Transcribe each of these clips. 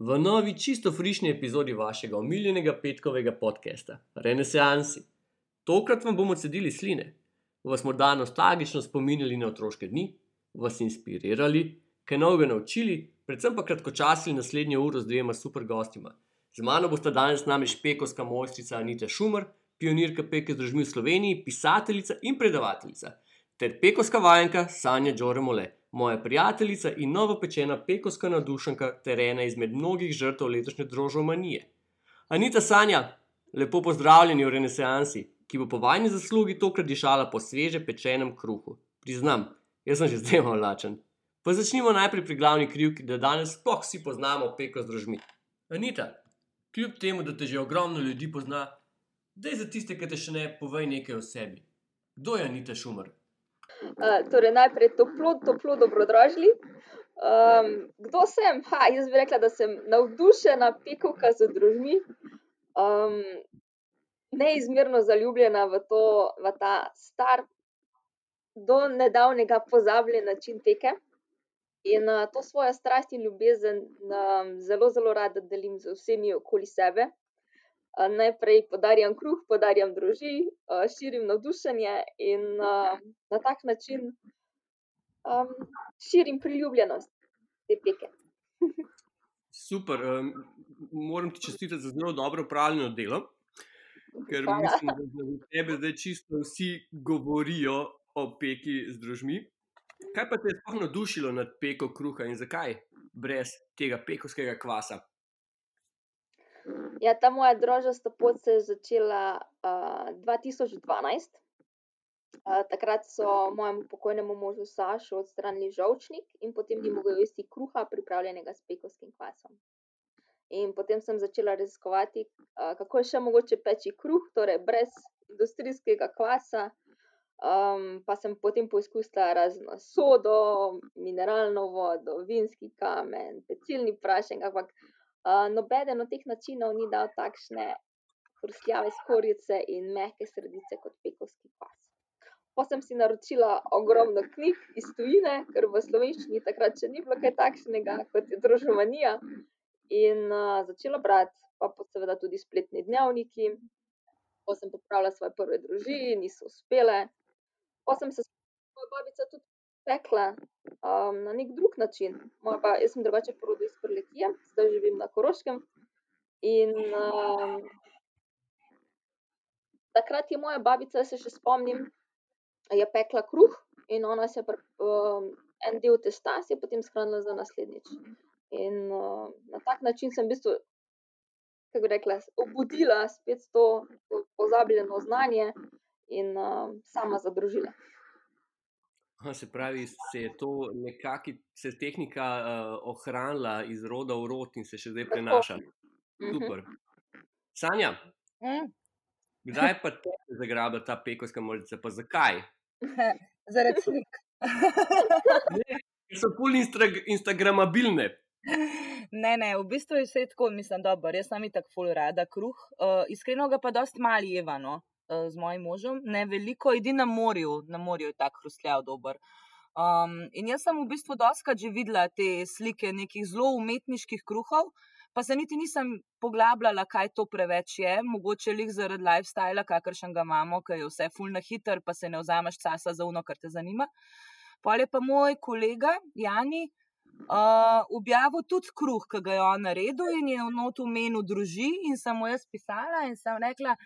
v novi, čisto frišni epizodi vašega omiljenega petkovega podcasta Renesansi. Tokrat vam bomo cedili sline, vas morda nostalgično spominjali na otroške dni, vas inspirirali, kaj novega naučili, predvsem pa kratkočasili naslednjo uro z dvema super gostima. Z mano bosta danes nami špekovska mojstrica Anita Šumer, pionirka peke z družmi v Sloveniji, pisateljica in predavateljica, ter pekovska vajenka Sanja Džoremole, moja prijateljica in novopečena pekovska navdušenka ter ena izmed mnogih žrtev letošnje drožomanije. Anita Sanja, lepo pozdravljeni v Renesansi, ki bo po vajni zaslugi tokrat dišala po sveže pečenem kruhu. Priznam, jaz sem že zdaj malo lačen. Pa začnimo najprej pri glavni krivki, da danes sploh vsi poznamo peko z družmi. Anita, kljub temu, da te že ogromno ljudi pozna, daj za tiste, ki te še ne, povej nekaj o sebi. Kdo je Anita Šumer? Uh, torej, najprej toplo, toplo dobrodošli. Um, kdo sem? Ha, jaz bi rekla, da sem navdušena pekovka z družmi, um, neizmerno zaljubljena v, to, v ta star, do nedavnega pozabljen način peke. In uh, to svojo strast in ljubezen um, zelo, zelo rada delim z vsemi okoli sebe. Najprej podarjam kruh, podarjam druži, širim navdušenje in na tak način um, širim priljubljenost te peke. Super, um, moram ti čestitati za zelo dobro upravljeno delo, ker Hvala. mislim, da za tebe zdaj čisto vsi govorijo o peki z družmi. Kaj pa te je sploh navdušilo nad peko kruha in zakaj brez tega pekovskega kvasa? Ja, ta moja drožasta pot se je začela uh, 2012. Uh, takrat so mojemu pokojnemu možu Sašu odstranili žolčnik in potem ni mogel jesti kruha, pripravljenega s pekovskim kvasom. In potem sem začela raziskovati, uh, kako je še mogoče peči kruh, torej brez industrijskega kvasa. Um, pa sem potem poizkusila razno sodo, mineralno vodo, vinski kamen, pecilni prašek, ampak nobeden od teh načinov ni dal takšne hrustljave skorjice in mehke sredice kot pekovski kvas. Pa sem si naročila ogromno knjig iz tujine, ker v slovenščini takrat še ni bilo kaj takšnega kot je družomanija. In uh, začela brati, pa pa seveda tudi spletni dnevniki. Pa sem popravila svoje prve družine, niso uspele. Pa sem se s mojo babico tudi pekla um, na nek drug način. Moja ba, jaz sem drugače porodila iz Prlekije, zdaj živim na Koroškem. In um, takrat je moja babica, se še spomnim, je pekla kruh in ona se je um, en del testa si je potem shranila za naslednjič. In uh, na tak način sem v bistvu, kako rekla, obudila spet to po- pozabljeno znanje in uh, sama zadružila. Se pravi, se je to nekako, se je tehnika uh, ohranila iz roda v rod in se še zdaj prenaša. Mhm. Super. Sanja, Mm. kdaj pa te zagrabi ta pekovska molica, pa zakaj? Zaradi slik. So pol instra- instagramabilne. ne, ne, v bistvu je vse tako, mislim, dobro. Jaz sem tako ful rada kruh. Uh, iskreno ga pa dosti mali jevano z mojim možem, ne veliko, idi na morju, na morju je tak hrustljav dober. Um, in jaz sem v bistvu doskrat že videla te slike nekih zelo umetniških kruhov, pa se niti nisem poglabljala, kaj to preveč je, mogoče lih zaradi lifestyla, kakršen ga imamo, ker je vse ful na hiter, pa se ne vzameš časa za uno, kar te zanima. Pol je pa moj kolega Jani uh, objavil tudi kruh, ki ga je on naredil in je v notu menil druži. In sem mu jaz pisala in sem rekla,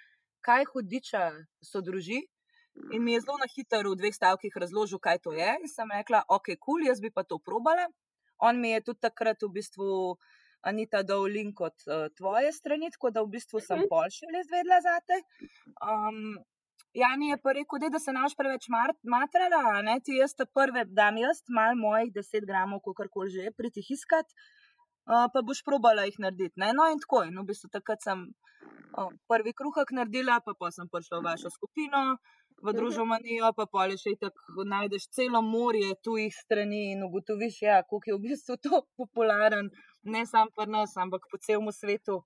kaj hudiča so druži. In mi je zelo na hitro v dveh stavkih razložil, kaj to je. In sem rekla, ok, kul, cool, jaz bi pa to probala. On mi je tudi takrat v bistvu. Anita, dal link od uh, tvoje strani, tako da v bistvu sem Mhm. pol še le zvedla za te. Um, Jani je pa rekel, da se naš preveč matrala, ne ti jaz te prve, dam jaz malo mojih 10 gramov, kako koli že, priti iskat. uh, pa boš probala jih narediti. Ne? No, in tako. In v bistvu takrat sem uh, prvi kruhek naredila, pa pa sem prišla v vašo skupino, v družbenijo, pa pa še tako najdeš celo morje tujih strani in ugotoviš, ja, kako je v bistvu to popularen, ne samo pri nas, ampak po celem svetu.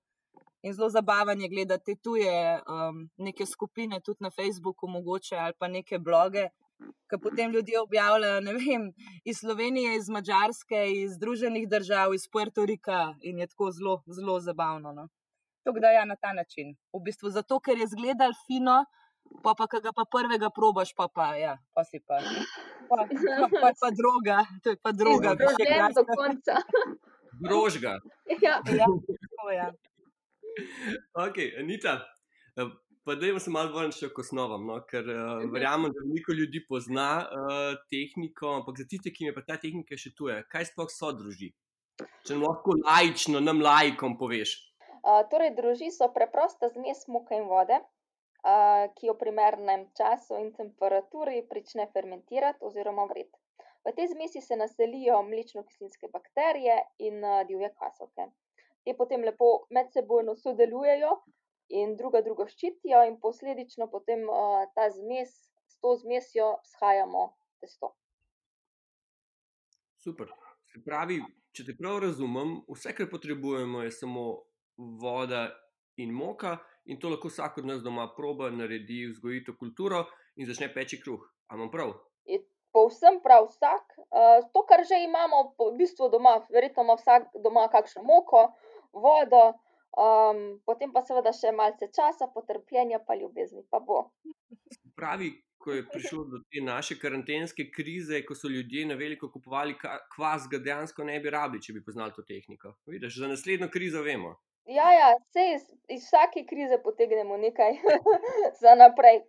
In zelo zabaven je gledati tuje um, neke skupine, tudi na Facebooku, mogoče ali pa neke bloge, ki potem ljudje objavljajo, ne vem, iz Slovenije, iz Mačarske, iz Združenih držav, iz Puerto Rika in je tako zelo, zelo zabavno. No. Tako da ja, na ta način. V bistvu zato, ker je zgledal fino, pa pa ga pa prvega probaš, pa pa ja, pa si pa. Pa, pa, pa, pa droga, to je pa droga, bi še kaj do konca. Grožga. ja. Ja, tako ja. Ok, Anita, eh, pa dajmo se malo vrniti še k osnovam, no? ker uh, verjamem, da veliko ljudi pozna uh, tehniko, ampak za tiste, ki mi pa ta tehnika še tuje, kaj sploh so druži? Če lahko lajično, nam lajkom poveš. Torej, druži so preprosta zmes moke in vode, uh, ki jo primernem času in temperaturi prične fermentirati oziroma vreti. V tej zmesi se naselijo mlečno-kislinske bakterije in uh, divje kasovke. Te potem lepo medsebojno sodelujejo in druga drugo ščitijo, in posledično potem uh, ta zmes, s to zmesjo shajamo testo. Super. Se pravi, če te prav razumem, vse, kar potrebujemo, je samo voda in moka, in to lahko vsak od nas doma proba, naredi, vzgoji to kulturo in začne peči kruh. Ampak prav. Je povsem prav vsak. Uh, to, kar že imamo, v bistvu doma, verjetno ima vsak doma kakšno moko, vodo, Um, potem pa seveda še malce časa, potrpljenja, pa ljubezni, pa bo. Pravi, ko je prišlo do te naše karantenske krize, ko so ljudje na veliko kupovali kvas, ga dejansko ne bi rabili, če bi poznali to tehniko. Vidiš, za naslednjo krizo vemo. Ja, ja vse iz, iz vsake krize potegnemo nekaj za naprej.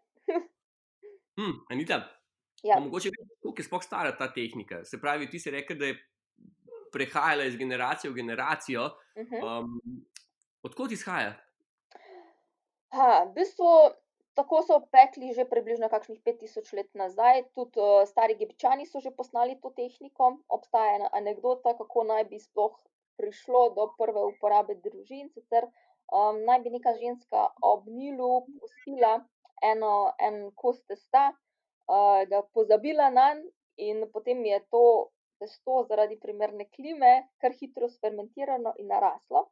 hm, Anita, Ja. mogoče veš, koliko je sploh stara ta tehnika. Se pravi, ti si rekel, da je prehajala iz generacije v generacijo. Uh -huh. Um, odkot izhaja? Ha, v bistvu tako so pekli že približno kakšnih 5000 let nazaj. Tudi uh, stari Egipčani so že poznali to tehniko. Obstaja ena anekdota, kako naj bi sploh prišlo do prve uporabe družin. Sicer um, naj bi neka ženska ob Nilu pustila eno, en kos testa, uh, ga pozabila na njega, in potem je to testo zaradi primerne klime kar hitro sfermentirano in naraslo.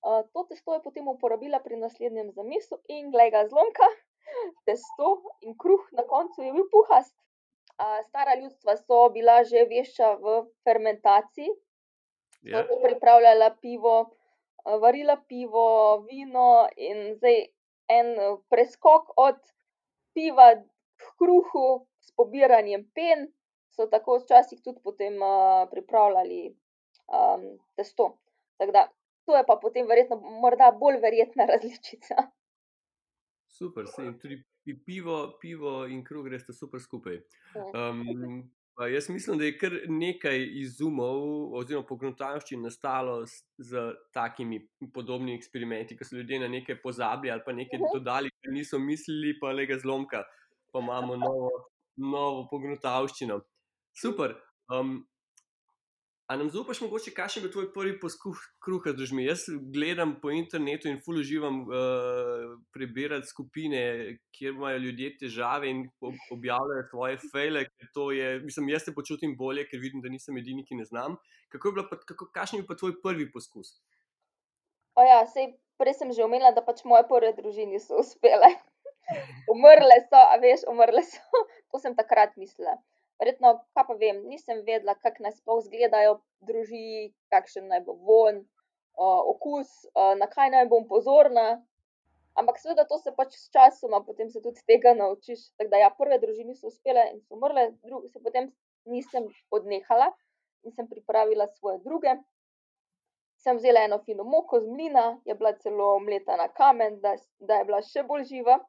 Uh, to testo je potem uporabila pri naslednjem zamisu, in glej ga zlomka, testo in kruh na koncu je bil puhast. Uh, stara ljudstva so bila že vešča v fermentaciji, Ja. so pripravljala pivo, uh, varila pivo, vino in zdaj en uh, preskok od piva k kruhu s pobiranjem pen, so tako včasih tudi potem uh, pripravljali um, testo. Tako da to je pa potem verjetno morda bolj verjetna različica. Super, se jim tudi pi- pivo, pivo in kruh gresta super skupaj. Um, jaz mislim, da je kar nekaj izumov oziroma pogruntavščin nastalo s- z takimi podobnimi eksperimenti, ko so ljudje na nekaj pozabili ali pa nekaj Mhm. dodali, kar niso mislili, pa le ga zlomka, pa imamo novo, novo pogruntavščino. Super. Um, A nam zaupaš, mogoče, kakšen je bil tvoj prvi poskus kruha z družmi? Jaz gledam po internetu in ful uživam uh, prebirati skupine, kjer imajo ljudje težave in ob- objavljajo svoje fejle. Je, mislim, jaz se počutim bolje, ker vidim, da nisem edini, ki ne znam. Kako je bila, pa, kako, kakšen je pa tvoj prvi poskus? O ja, sej prej sem že omenila, da pač moje prve družine so uspele. Umrle so, a veš, umrle so. To sem takrat mislila. Verjetno, kaj pa vem, nisem vedela, kako naj sploh izgledajo druži, kakšen naj bo von, okus, na kaj naj bom pozorna. Ampak seveda to se pač s časoma, potem se tudi tega naučiš. Tako da ja, prve družine so uspele in so umrle, druge se potem nisem odnehala in sem pripravila svoje druge. Sem vzela eno fino moko z mlina, je bila celo mleta na kamen, da, da je bila še bolj živa.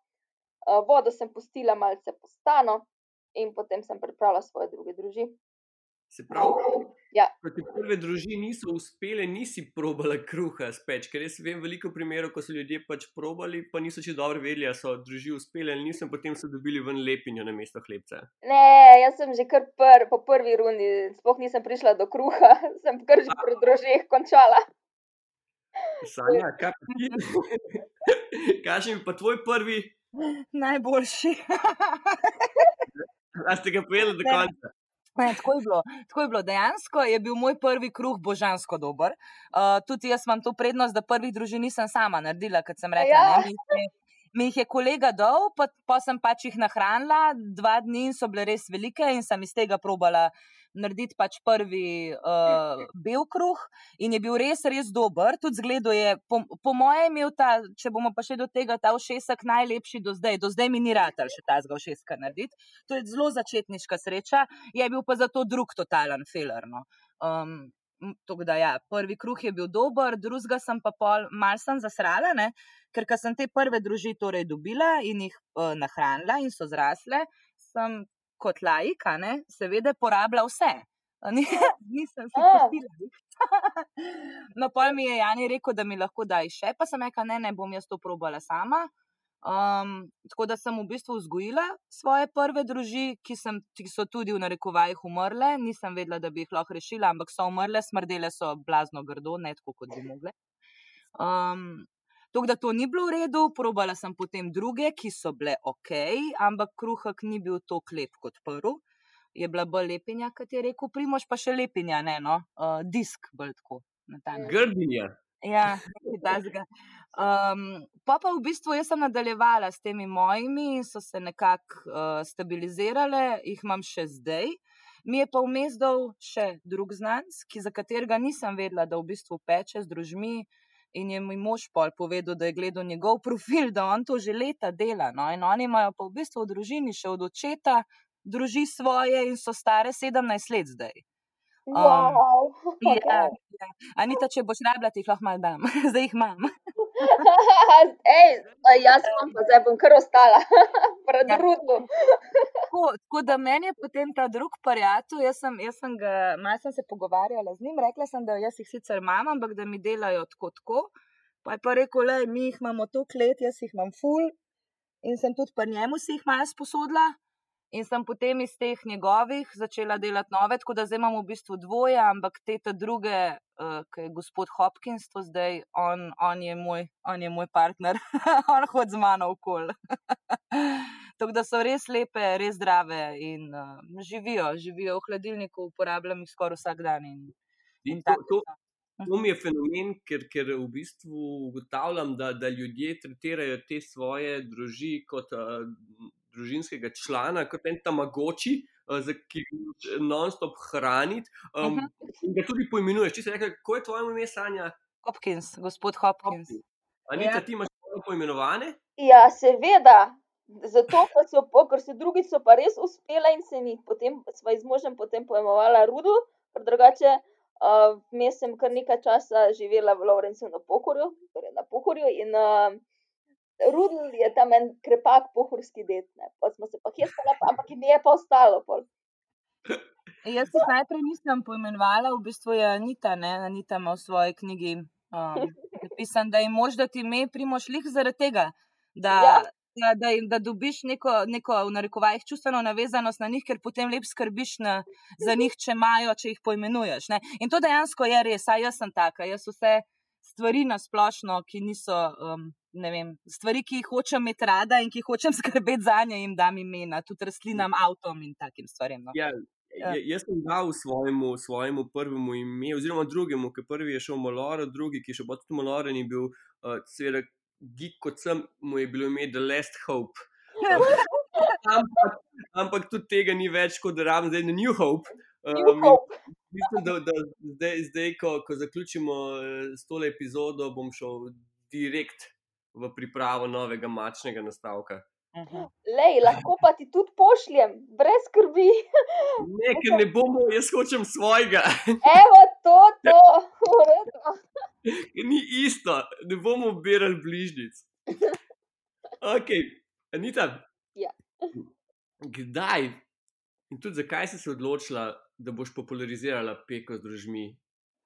Vodo sem pustila malce postano in potem sem pripravila svoje druge druži. Se pravi, Ja. ko ti prve družine niso uspele, nisi probala kruha speč. Ker jaz vem veliko primerov, ko so ljudje pač probali, pa niso čisto dobro vedeli, ali so družine uspele ali niso, potem so dobili ven lepinjo na mesto hlebca. Ne, jaz sem že kar pr, po prvi rundi, sploh nisem prišla do kruha, sem kar že pri družeh končala. Sanja, kaj pa ti? Kažem pa tvoj prvi, Najboljši. a ste ga povedali do konca? Ne, tako, je bilo, tako je bilo. Dejansko je bil moj prvi kruh božansko dober. Uh, tudi jaz imam to prednost, da prvih družin nisem sama naredila, kot sem rekla. Ja. Ne, mi, jih je- kolega dal, pa, pa sem pač jih nahranila, dva dni in so bile res velike in sem iz tega probala narediti pač prvi uh, bel kruh in je bil res, res dober. Tudi zgledu je, po, po mojem, imel ta, če bomo pa še do tega, ta všesek najlepši do zdaj. Do zdaj mi ni ratal še tazga všeska narediti. To je zelo začetniška sreča, je bil pa zato drug totalen filer. No. Um, tako da, ja, prvi kruh je bil dober, drugega sem pa pol mal sem zasrala, ne? ker sem te prve družine torej dobila in jih uh, nahranila in so zrasle, sem kot laika, ne, seveda, porabila vse. Nisem si pustila. No, pol mi je Jani rekel, da mi lahko daj še, pa sem rekla, ne, ne bom jaz to probala sama. Um, tako da sem v bistvu vzgojila svoje prve družine, ki, sem- ki so tudi v narekovajih umrle. Nisem vedela, da bi jih lahko rešila, ampak so umrle, smrdele so blazno grdo, ne tako kot bi mogle. Um, tako da to ni bilo v redu, probala sem potem druge, ki so bile ok, ampak kruhek ni bil tako lep kot prvi. Je bila bolj lepinja, kot je rekel Primož, pa še lepinja, ne no, uh, disk bolj tako. Grdinja. Ja, nekaj. Um, pa pa v bistvu jaz sem nadaljevala s temi mojimi in so se nekako uh, stabilizirale, jih imam še zdaj. Mi je pa vmes dal še drug znanc, ki, za katerega nisem vedela, da v bistvu peče z družmi. In je mi mož pol povedal, da je gledal njegov profil, da on to že leta dela. No? In oni imajo pa v bistvu v družini še od očeta, druži svoje in so stare 17 let zdaj. Um, Wow, Ja, ja. Anita, če boš rabila, ti jih lahko malo dam, zdaj jih imam. Jaz sem pa zdaj bom kar ostala pred Ja. rudom. Tako, tako da meni je potem ta drug prijatelj, jaz sem, jaz sem ga, malo sem se pogovarjala z njim, rekla sem, da jaz jih sicer imam, ampak da mi delajo tako tako. Pa je pa rekel, le, mi jih imamo toliko let, jaz jih imam ful in sem tudi pri njemu si jih malo sposodila. In sem potem iz teh njegovih začela delati nove, tako da zdaj imam v bistvu dvoje, ampak te ta druge, uh, ki je gospod Hopkins, to zdaj, on, on, je, moj, on je moj partner, on hodi z mano okoli. Tako da so res lepe, res zdrave in uh, živijo, živijo v hladilniku, uporabljam jih skoraj vsak dan. In, in To, take to, so. to mi je fenomen, ker, ker v bistvu ugotavljam, da, da ljudje tretirajo te svoje družine kot uh, družinskega člana, kot en tamagoči, uh, za ki ga non-stop hraniti. Um, Mhm. in ga tudi poimenuješ. Če si rekel, kako je tvoje ime, Sanja? Hopkins, gospod Hopkins. Anita, Ja. ti imaš poimenovane? Ja, seveda. Zato, ker so, po- ker so drugi so pa res uspela in se mi potem, sva z možem potem pojmovala Rudu, ker drugače uh, vmes sem kar nekaj časa živela v Lovrencu na Pohorju, torej na Pohorju in uh, Rudl je tam en krepak pohorski det, ne. Pa smo se pa hestala, pa- ampak mi je pa ostalo pol. Jaz jih najprej nisem poimenovala, v bistvu je Anita, ne? Anita ima v svoji knjigi um, napisan, da je mož, da ti ime primoš lih zaradi tega, da, Ja. da, da, da dobiš neko, neko v narekovajih čustveno navezanost na njih, ker potem lep skrbiš na, za njih, če imajo, če jih poimenuješ. Ne? In to dejansko je res, a jaz sem taka, jaz vse stvari na splošno, ki niso. Um, vem, stvari, ki jih hočem imeti rada in ki hočem skrbeti za nje, jim dam imena, tudi rastlinam, avtom in takim stvarem. No. Ja, Ja. ja. Jaz sem dal svojemu, svojemu prvemu ime, oziroma drugemu, ki prvi je šel Moloro, drugi, ki še bolj tudi Moloren, je bil, uh, seveda, geek kot sem, mu je bilo ime The Last Hope. ampak, ampak tudi tega ni več, kot da rabim zdaj na New Hope. Um, mislim, da, da zdaj, zdaj ko, ko zaključimo eh, s tole epizodo, bom šel direkt v pripravo novega mačnega nastavka. Mhm. Lej, lahko pa ti tudi pošljem, brez skrbi. Ne, ker ne bomo, jaz hočem svojega. Evo to, to, v redu. Ni isto, ne bomo obirali bližnjic. Ok, Anita. Ja. Kdaj in tudi zakaj si se odločila, da boš popularizirala peko z družmi?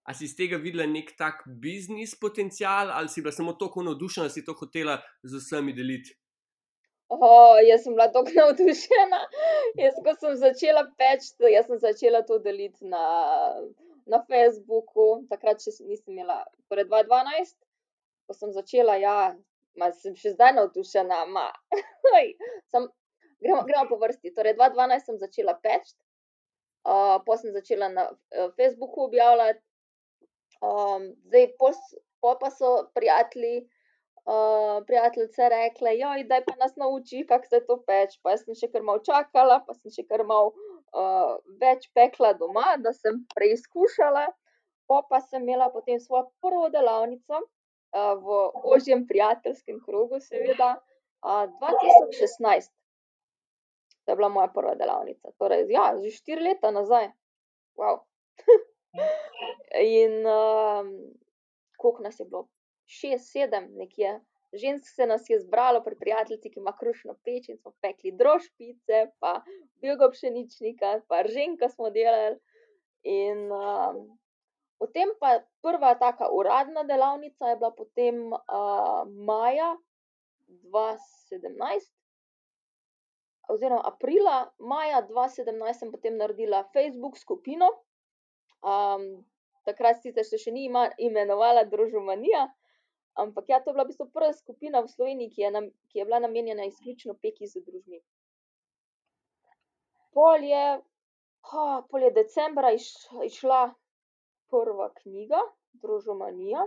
A si iz tega videla nek tak biznis potencial, ali si bila samo tako navdušena, da si to hotela z vsemi deliti? Oh, jaz sem bila tako navdušena. Jaz, ko sem začela peči, jaz sem začela to deliti na, na Facebooku, takrat še nisem imela, torej 2012, ko sem začela, ja, ma, sem še zdaj navdušena. sem, gremo, gremo po vrsti. Torej, 2012 sem začela peči, uh, potem sem začela na uh, Facebooku objavljati, zdaj, pos, po pa so prijatelji, uh, prijateljice rekle, da je pa nas nauči, kako se to peče. Pa sem še kar malo čakala, pa sem še kar malo uh, več pekla doma, da sem preizkušala. Po pa sem imela potem svojo prvo delavnico uh, v ožjem prijateljskem krogu, seveda, uh, 2016. To je bila moja prva delavnica. Torej, ja, že štiri leta nazaj. Wow. In um, koliko nas je bilo? Šest, sedem, nekje. Žensk se nas je zbralo pri prijateljici, ki ima krušno peč in smo pekli drožpice, pa bilgo pšeničnika, pa ženka smo delali. In um, potem pa prva taka uradna delavnica je bila potem uh, maja 2017. Oziroma, aprila, maja 2017 sem potem naredila Facebook skupino, Um, takrat sicer se še ni ima, imenovala Družomanija, ampak ja, to je bila v bistvu prva skupina v Sloveniji, ki je, nam, ki je bila namenjena izključno peki za družbi. Pol je, ha, pol je decembra iš, išla prva knjiga, Družomanija.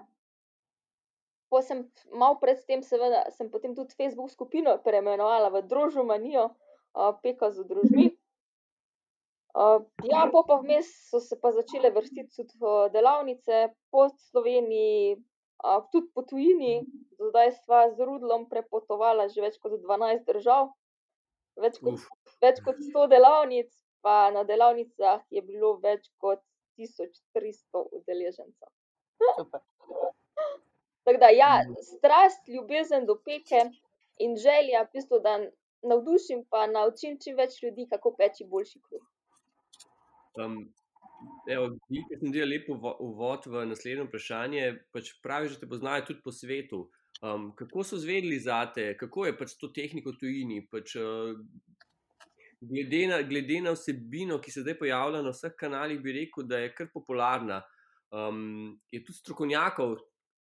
Pa sem malo predtem, seveda, sem potem tudi Facebook skupino preimenovala v Družomanijo, uh, peka za družbi. Uh, ja, po pa vmes so se pa začele vrstiti tudi uh, delavnice po Sloveniji, uh, tudi po tujini. Zdaj sva z Rudlom prepotovala že več kot 12 držav, več kot, več kot 100 delavnic, pa na delavnicah je bilo več kot 1300 udeležencev. Tako da, ja, strast, ljubezen do peke in želja, v bistvu, da navdušim in naučim čim več ljudi, kako peči boljši kruh. Um, evo, ki sem delal lepo uvod v naslednje vprašanje. Pač praviš, da te poznajo tudi po svetu. Um, kako so zvedeli za te, kako je pač to tehniko tujini? Pač, uh, glede, na, glede na vsebino, ki se zdaj pojavlja na vseh kanalih, bi rekel, da je kar popularna. Um, je tudi strokovnjakov,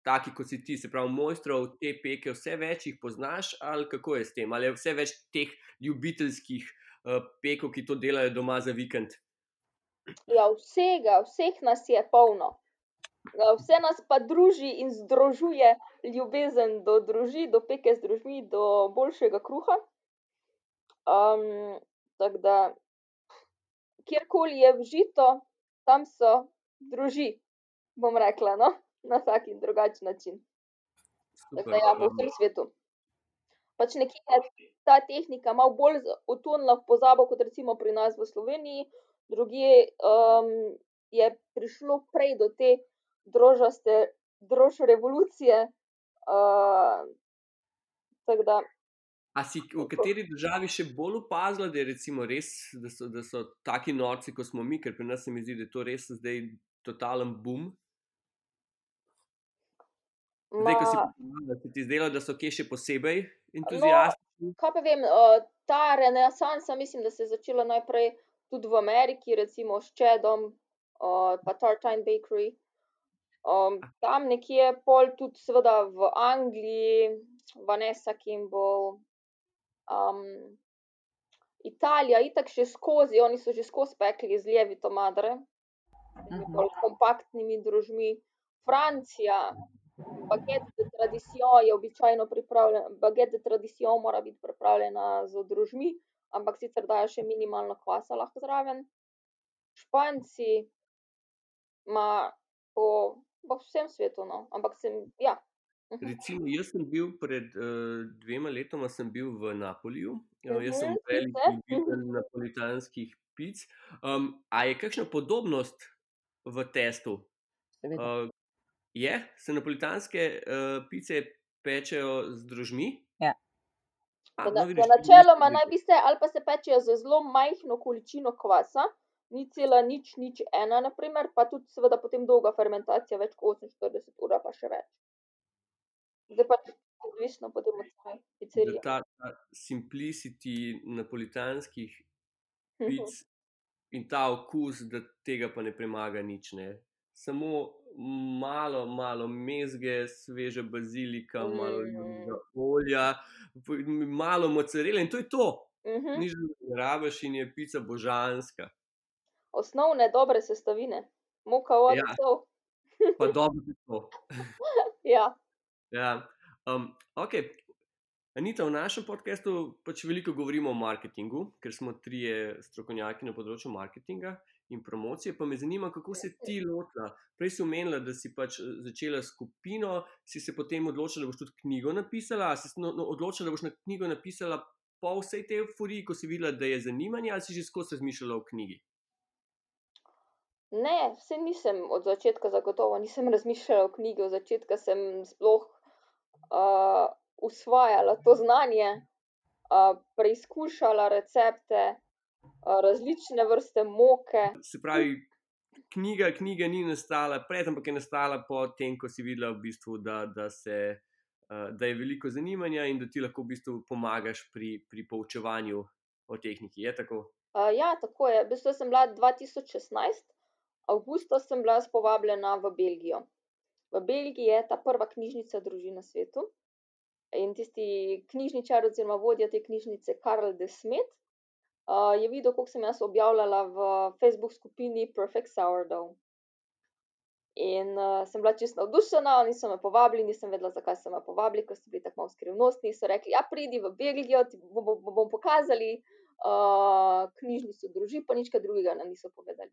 taki kot si ti, se pravi, mojstrov te peke, vse več jih poznaš, ali kako je s tem, ali je vse več teh ljubiteljskih uh, pekov, ki to delajo doma za vikend. Ja, vsega, vseh nas je polno. Ja, vse nas pa druži in združuje ljubezen do družin, do peke z družmi, do boljšega kruha. Um, tako da, kjerkoli je vžito, tam so druži, bom rekla, no? na vsak in drugačen način. Tako da, ja, po vsem svetu. Pač nekje je ta tehnika malo bolj utonila v pozabo, kot recimo pri nas v Sloveniji drugje je prišlo prej do te drožaste, drožje revolucije. Uh, da, A si v kateri državi še bolj opazila, da, res, da, so, da so taki norci, kot smo mi, ker pri nas se mi zdi, da je to res zdaj totalen boom? Zdaj, ko si povedala, da si ti zdela, da so kje še posebej entuzijastični. No, kaj pa vem, uh, ta renesansa, mislim, da se je začela najprej tudi v Ameriki, recimo s Čedom, uh, pa Tartine Bakery. Um, tam nekje pol, tudi seveda v Angliji, Vanessa Kimball, um, Italija, itak še skozi, oni so že skozi pekli z Levito Madre, z bolj kompaktnimi družmi. Francija, baget de tradicijo je običajno pripravljen, baget de tradicijo mora biti pripravljena z družmi ampak sicer dajo še minimalno kvasa lahko zraven. Španci, ima po, po vsem svetu, no. ampak sem. Ja. Mhm. Recimo, jaz sem bil pred uh, dvema letoma v Napoliju, uh, jaz sem mhm, velik ljubitelj napolitanskih pic. Um, a je kakšna podobnost v testu? Uh, je, se napolitanske uh, pice pečejo z drožmi? Ja. Po, na, po načeloma naj bi se ali pa se pečejo z zelo majhno količino kvasa, ni cela nič, nič ena, naprimer, pa tudi seveda potem dolga fermentacija, več kot 48 ur, pa še več. Zdaj pa odvisno potem od same pizzerije. ta, ta simplicity napolitanskih pic in ta okus, da tega pa ne premaga nič. Ne. Samo malo, malo mezge, sveže bazilika, malo Mm. olivnega olja, malo mozzarele in to je to. Mhm. Nič drugega ne rabiš in je pica božanska. Osnovne dobre sestavine, moka, voda, Ja. sol. Pa dobro je to. Ja. Ja. Um, okay. Anita, v našem podkastu pač veliko govorimo o marketingu, ker smo trije strokovnjaki na področju marketinga in promocije. Pa me zanima, kako se ti lotila. Prej si omenila, da si pač eh, začela skupino, si se potem odločila, da boš tudi knjigo napisala. Si se no, no, odločila, da boš na knjigo napisala po vsej tej euforiji, ko si videla, da je zanimanje, ali si že skozi razmišljala o knjigi? Ne, vse nisem od začetka zagotovo, nisem razmišljala o knjigi, od začetka sem sploh uh, usvajala to znanje, uh, preizkušala recepte, različne vrste moke. Se pravi, knjiga, knjiga ni nastala pred, ampak je nastala potem, ko si videla, v bistvu, da, da, se, da je veliko zanimanja in da ti lahko v bistvu pomagaš pri, pri poučevanju o tehniki. Je tako? Uh, ja, tako je. V bistvu sem bila 2016, avgusta sem bila povabljena v Belgijo. V Belgiji je ta prva knjižnica družin na svetu. In tisti knjižničar, oziroma vodja te knjižnice, Karl de Smet, je videl, koliko sem jaz objavljala v Facebook skupini Perfect Sourdough. In uh, sem bila čisto navdušena, oni so me povabili, nisem vedela, zakaj so me povabili, ker so bili tako malo skrivnostni. So rekli, ja, pridi v Belgijo, ti bom, bom, bom pokazali uh, knjižnico družin, pa nič drugega nam niso povedali.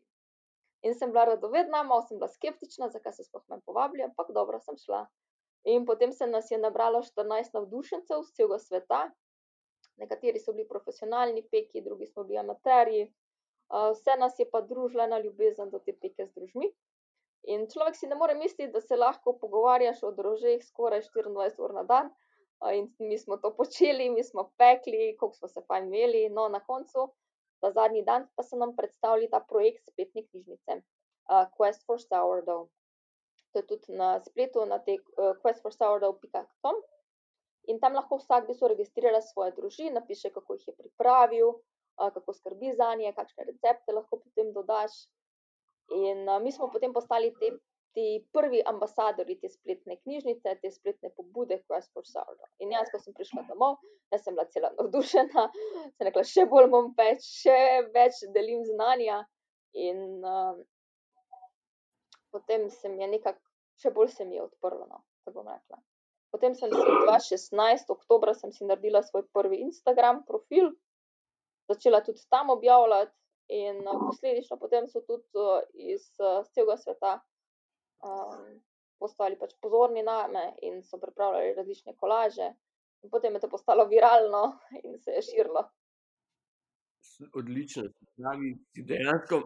In sem bila radovedna, malo sem bila skeptična, zakaj so sploh me povabili, ampak dobro sem šla. In potem se nas je nabralo 14 navdušencev z celega sveta, nekateri so bili profesionalni peki, drugi smo bili amaterji. Uh, vse nas je pa družila ena ljubezen do te peke z družmi. In človek si ne more misliti, da se lahko pogovarjaš o drožeh skoraj 24 ur na dan. In mi smo to počeli, mi smo pekli, koliko smo se fajn imeli. No, na koncu, ta zadnji dan, pa so nam predstavili ta projekt spletne knjižnice, uh, Quest for Sourdough. To je tudi na spletu, na tej uh, questforsourdough.com. In tam lahko vsak bi se registrira svoje družine, napiše, kako jih je pripravil, kako skrbi za nje, kakšne recepte lahko potem dodaš. In mi smo potem postali te, ti prvi ambasadori te spletne knjižnice, te spletne pobude Quest for Sourdough. In jaz, ko sem prišla domov, jaz sem bila cela navdušena, sem rekla, še bolj bom peč, še več delim znanja. In uh, potem se mi je nekako, še bolj se mi je odprlo. No, tako bom rekla. Potem sem si 2016, oktober, sem si naredila svoj prvi Instagram profil, začela tudi tam objavljati, in uh, posledično potem so tudi uh, iz uh, celega sveta um, postali pač pozorni name in so pripravljali različne kolaže. In potem je to postalo viralno in se je širilo. Odlično. Pravi, si dejansko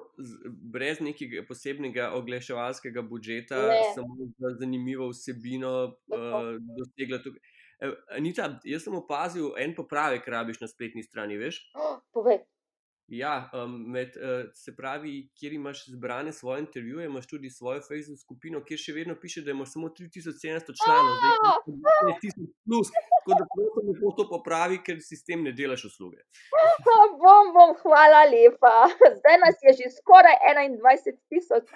brez nekega posebnega oglaševalskega budžeta, Ne. samo za zanimivo vsebino uh, dosegla tukaj. Eh, Anita, jaz sem opazil en popravek, rabiš na spletni strani, veš? Oh, povej. Ja, um, med, uh, se pravi, kjer imaš zbrane svoje intervjuje, imaš tudi svojo Facebook skupino, kjer še vedno piše, da imaš samo 3700 članov, zdaj pa jih je 12.000 plus. Tako da prosim, lepo to popravi, ker si s tem ne delaš usluge. Bom, bom, hvala lepa. Zdaj nas je že skoraj 21 tisoč.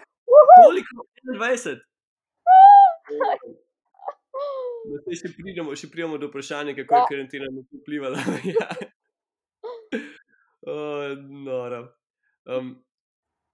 Koliko? 21. No, zdaj še pridemo, še pridemo do vprašanja, kako je Ja. karantena na to vplivala. ja. Oh, noro. Um,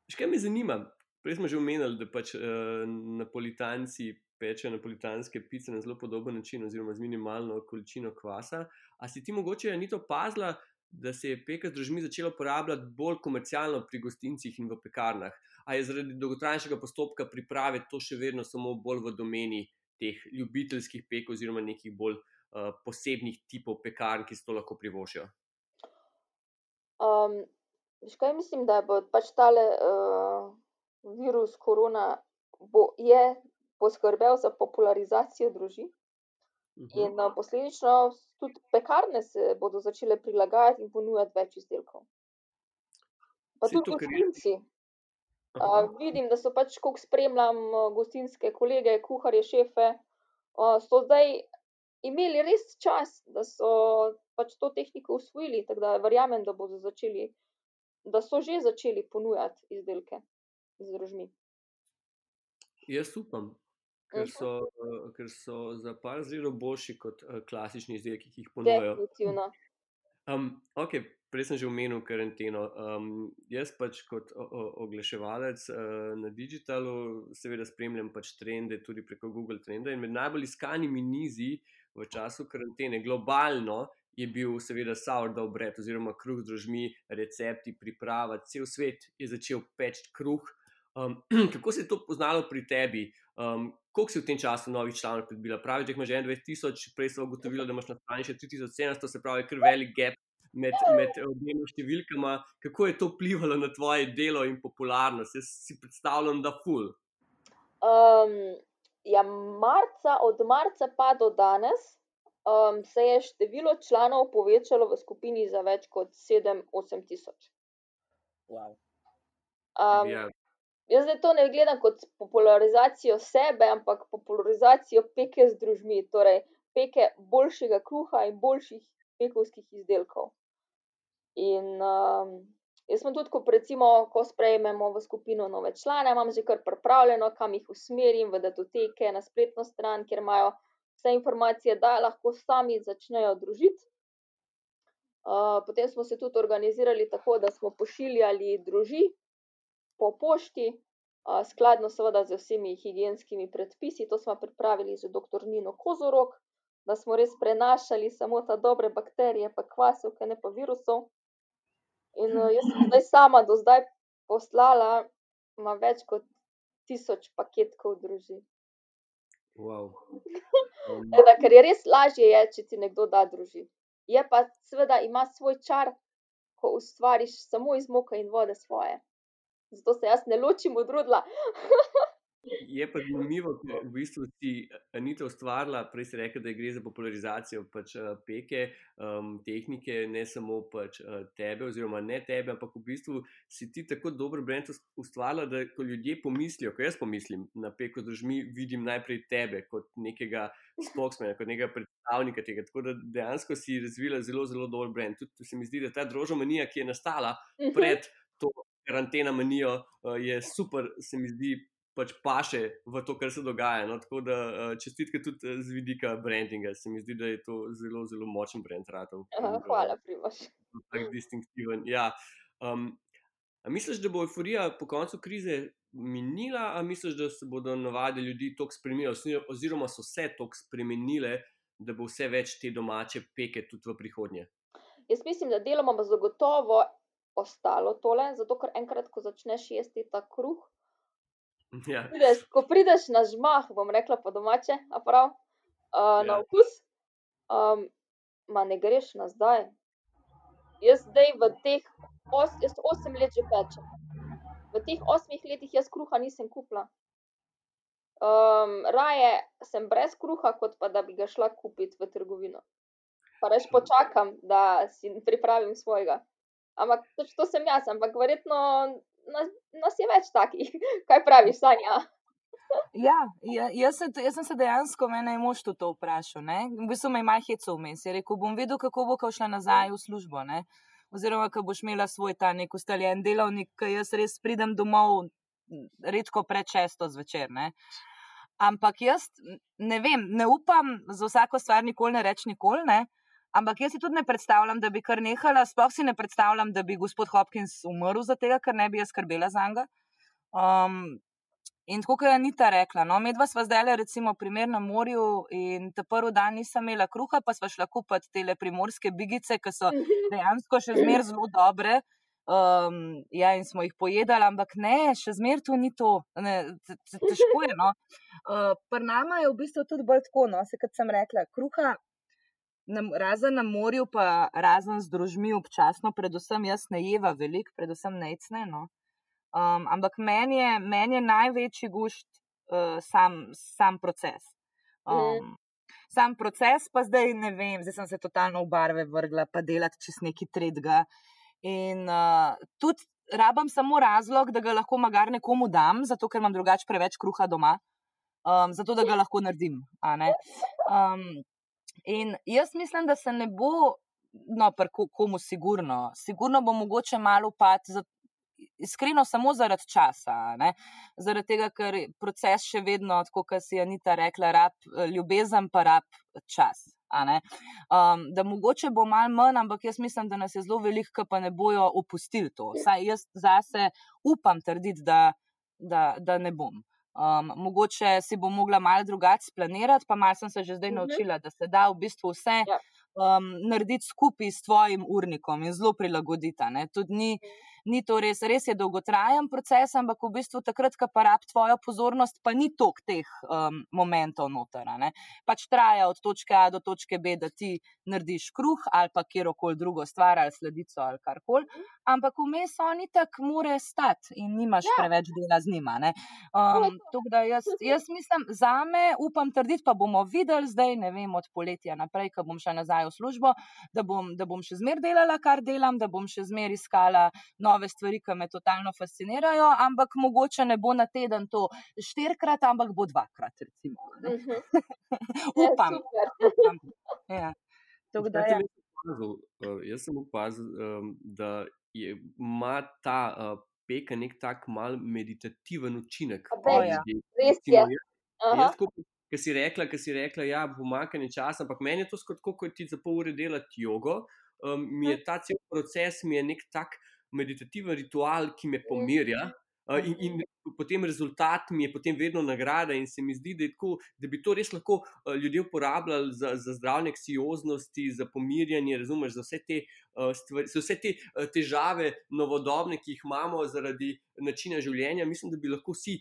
še kaj me zanima? Prej smo že omenili, da pač uh, napolitanci pečejo napolitanske pice na zelo podoben način, oziroma z minimalno količino kvasa. A si ti mogoče ni to pazila, da se je peka z družmi začela uporabljati bolj komercialno pri gostincih in v pekarnah? A je zaradi dolgotrajnejšega postopka priprave to še vedno samo bolj v domeni teh ljubiteljskih pek, oziroma nekih bolj uh, posebnih tipov pekarn, ki se to lahko privoščijo? Um, veš kaj mislim, da bo pač tale uh, virus korona bo, je poskrbel za popularizacijo družin in uh, posledično tudi pekarne se bodo začele prilagajati in ponujati več izdelkov. Pa tudi gostinci. Uh, vidim, da so pač, ko spremljam uh, gostinske kolege, kuharje, šefe, uh, so zdaj imeli res čas, da so pač to tehniko usvojili. Tako da verjamem, da bodo začeli, da so že začeli ponujati izdelke z rožmi. Jaz upam, ker Mhm. so, ker so za par zelo boljši kot klasični izdelki, ki jih ponujajo. Definitivno. Um, ok, prej sem že omenil karanteno. Um, jaz pač kot oglaševalec uh, na digitalu, seveda spremljam pač trende tudi preko Google Trenda in med najbolj iskanimi nizi v času karantene globalno je bil seveda sourdough bread oziroma kruh z drožmi, recepti, priprava, cel svet je začel peči kruh. Um, kako se je to poznalo pri tebi? Um, koliko si v tem času novih članov pridobila? Pravi, da imaš že 21 tisoč, prej sem ugotovila, da imaš na strani še 3700, se pravi, kar velik gap med, med obema številkama. Kako je to vplivalo na tvoje delo in popularnost? Jaz si predstavljam, da ful. Um, ja, marca, od marca pa do danes se je število članov povečalo v skupini za več kot 7-8 tisoč. Wow. Um, Ja, jaz zdaj to ne gledam kot popularizacijo sebe, ampak popularizacijo peke z družmi, torej peke boljšega kruha in boljših pekovskih izdelkov. In um, jaz sem tudi, ko, recimo, ko sprejmemo v skupino nove člane, imam že kar pripravljeno, kam jih usmerim v datoteke, na spletno stran, kjer imajo vse informacije, da lahko sami začnejo družiti. Potem smo se tudi organizirali tako, da smo pošiljali druži po pošti, skladno seveda z vsemi higijenskimi predpisi. To smo pripravili z dr. Nino Kozorok, da smo res prenašali samo ta dobre bakterije, pa kvasovke, ne pa virusov. In jaz sem zdaj sama do zdaj poslala ma več kot tisoč paketkov druži. Wow. Um, Teda, ker je res lažje, je, če ti nekdo da druži. Je pa seveda ima svoj čar, ko ustvariš samo iz moke in vode svoje. Zato se jaz ne ločim od rudla. Je pa zanimivo, ker v bistvu si Anita ustvarila, prej si rekla, da gre za popularizacijo pač, uh, peke, um, tehnike, ne samo pač, uh, tebe, oziroma ne tebe, ampak v bistvu si ti tako dober brend ust- ustvarila, da ko ljudje pomislijo, ko jaz pomislim na peko držmi, vidim najprej tebe kot nekega spokesmana, kot nekega predstavnika tega. Tako da dejansko si razvila zelo, zelo dober brend. Tudi se mi zdi, da ta drožomanija, ki je nastala pred to karantena manijo, je super, se mi zdi, pač paše v to, kar se dogaja. No? Tako da uh, čestitke tudi eh, z vidika brandinga. Se mi zdi, da je to zelo, zelo močen brand ratov. Aha, Hvala, Primož. Tak distinktiven. Ja. Um, a misliš, da bo euforija po koncu krize minila, ali misliš, da se bodo navade ljudi tako spremenile, ozi- oziroma so se tako spremenile, da bo vse več te domače peke tudi v prihodnje? Jaz mislim, da deloma bo zagotovo ostalo tole, zato ker enkrat, ko začneš jesti ta kruh, Ja. prideš, ko prideš na žmah, bom rekla po domače, a prav, uh, na Ja. okus, um, ma ne greš nazaj. Jaz zdaj v teh os, jaz osem let že pečem. V teh osmih letih jaz kruha nisem kupila. Um, raje sem brez kruha, kot pa da bi ga šla kupiti v trgovino. Pa reč počakam, da si pripravim svojega. Ampak toč to sem jaz, ampak verjetno nas, nas je več takih. Kaj praviš, Sanja? Ja, ja jaz, se, jaz sem se dejansko, mene je mož to vprašal. Ne? V bistvu me je malo hecel vmes. Je rekel, bom videl, kako bo, ko šla nazaj v službo. Ne? Oziroma, ko boš imela svoj ta nek ustaljen delovnik, ki jaz res pridem domov, redko pred šesto zvečer. Ne? Ampak jaz ne vem, ne upam za vsako stvar nikoli ne reči nikoli. Ne? Ampak jaz si tudi ne predstavljam, da bi kar nehala, sploh si ne predstavljam, da bi gospod Hopkins umrl za tega, ker ne bi jaz skrbela za njega. Um, in tako je Anita rekla, no, medva sva zdaj le recimo primer na morju in ta prvi dan nisem imela kruha, pa sva šla kupiti te primorske bigice, ki so dejansko še zmeraj zelo dobre. Um, ja, in smo jih pojedali, ampak ne, še zmeraj to ni to. Ne, te- težko je. No. Uh, Pri nama je v bistvu tudi bolj tako, no, se kot sem rekla, kruha. Na, razen na morju, pa razen z družmi, občasno, predvsem jaz ne jeva veliko, predvsem necne. No. Um, ampak meni je, meni je največji gušt uh, sam, sam proces. Um, sam proces, pa zdaj ne vem, zdaj sem se totalno v barve vrgla, pa delati čez neki tretga. In uh, tudi rabam samo razlog, da ga lahko magar nekomu dam, zato ker imam drugače preveč kruha doma, um, zato da ga lahko naredim. Um, in jaz mislim, da se ne bo, no, pa komu sigurno, sigurno bo mogoče malo upad. Iskreno, samo zaradi časa. Ne? Zaradi tega, ker proces še vedno, kot si Anita rekla, rab, ljubezen pa rab čas. Um, da mogoče bo malo manj, ampak jaz mislim, da nas je zelo veliko, ki pa ne bojo opustili to. Saj jaz zase upam trditi, da, da, da ne bom. Um, mogoče si bom mogla malo drugače splanirati, pa malo sem se že zdaj mhm. naučila, da se da v bistvu vse ja. um, narediti skupaj s tvojim urnikom in zelo prilagoditi. Tudi ni. Ni to res, res je dolgotrajen proces, ampak v bistvu takrat, ko pa rab tvojo pozornost, pa ni tok teh um, momentov noter. Pač traja od točke A do točke B, da ti narediš kruh ali pa kjerkoli drugo stvar ali sledico ali karkoli. Ampak vmes oni tako more stati in nimaš ja. preveč dela z njima. Um, jaz, jaz mislim, za me upam trditi, pa bomo videli zdaj, ne vem, od poletja naprej, ko bom šla nazaj v službo, da bom, da bom še zmer delala, kar delam, da bom še zmer iskala nove nove stvari, ki me totalno fascinirajo, ampak mogoče ne bo na teden to štirikrat, ampak bo dvakrat. Recimo, uh mhm. -huh. upam. upam. Ja. Da, ja. Jaz sem opazil, um, da ima ta uh, peka nek tak mal meditativen učinek. Ja. Res je. Ker si rekla, da si rekla, da ja, je pomakanje časa, ampak meni je to skoro tako, kot ti za pol ure delati jogo. Um, mi je ta cel proces, mi je nek tak uh, meditativen ritual, ki me pomirja. Uh, in, in potem rezultat mi je potem vedno nagrada, in se mi zdi, da, tako, da bi to res lahko uh, ljudje uporabljali za, za zdravljenje anksioznosti, za pomirjanje, razumeš, za vse te, uh, stvari, za vse te uh, težave, novodobne, ki jih imamo zaradi načina življenja. Mislim, da bi lahko vsi,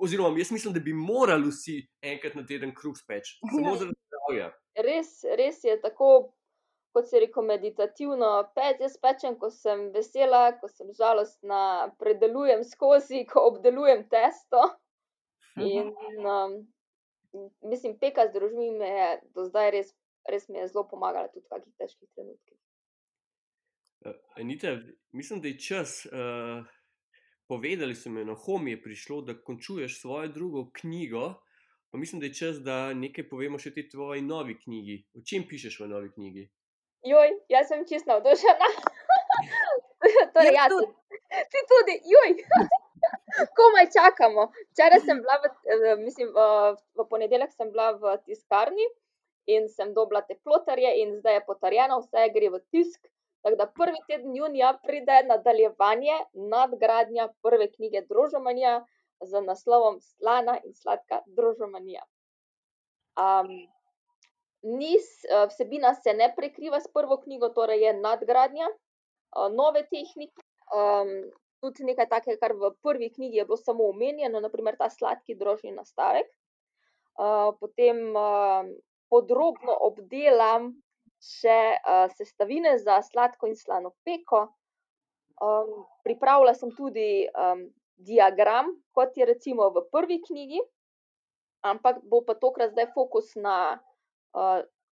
oziroma jaz mislim, da bi morali vsi enkrat na teden kruh speč, samo zaradi zdravja. Res, res je tako kot se reko, meditativno pec. Jaz pečem, ko sem vesela, ko sem žalostna, predelujem skozi, ko obdelujem testo. In um, mislim, peka z družmi me je do zdaj res, res mi je zelo pomagala tudi v takih težkih trenutkih. Uh, Anita, mislim, da je čas. Uh... Povedali so mi, na hom je prišlo, da končuješ svojo drugo knjigo. Pa mislim, da je čas, da nekaj povemo še o tej tvoji novi knjigi. O čem pišeš v novi knjigi? Joj, jaz sem čist navdušena. torej, ja, tudi. Ti tudi, joj. Komaj čakamo. Včeraj sem bila, v, mislim, v, v ponedeljek sem bila v tiskarni in sem dobila te plotarje, in zdaj je potrjeno, vse gre v tisk. Tako da prvi teden junija pride nadaljevanje nadgradnja prve knjige Družomanija z naslovom Slana in sladka Družomanija. Um, Nis, eh, vsebina se ne prekriva s prvo knjigo, torej je nadgradnja eh, nove tehnike. Um, tudi nekaj takega, kar v prvi knjigi je bilo samo omenjeno, naprimer ta sladki drožni nastavek. Uh, potem uh, podrobno obdelam še uh, sestavine za sladko in slano peko. Um, pripravila sem tudi um, diagram, kot je recimo v prvi knjigi, ampak bo pa tokrat zdaj fokus na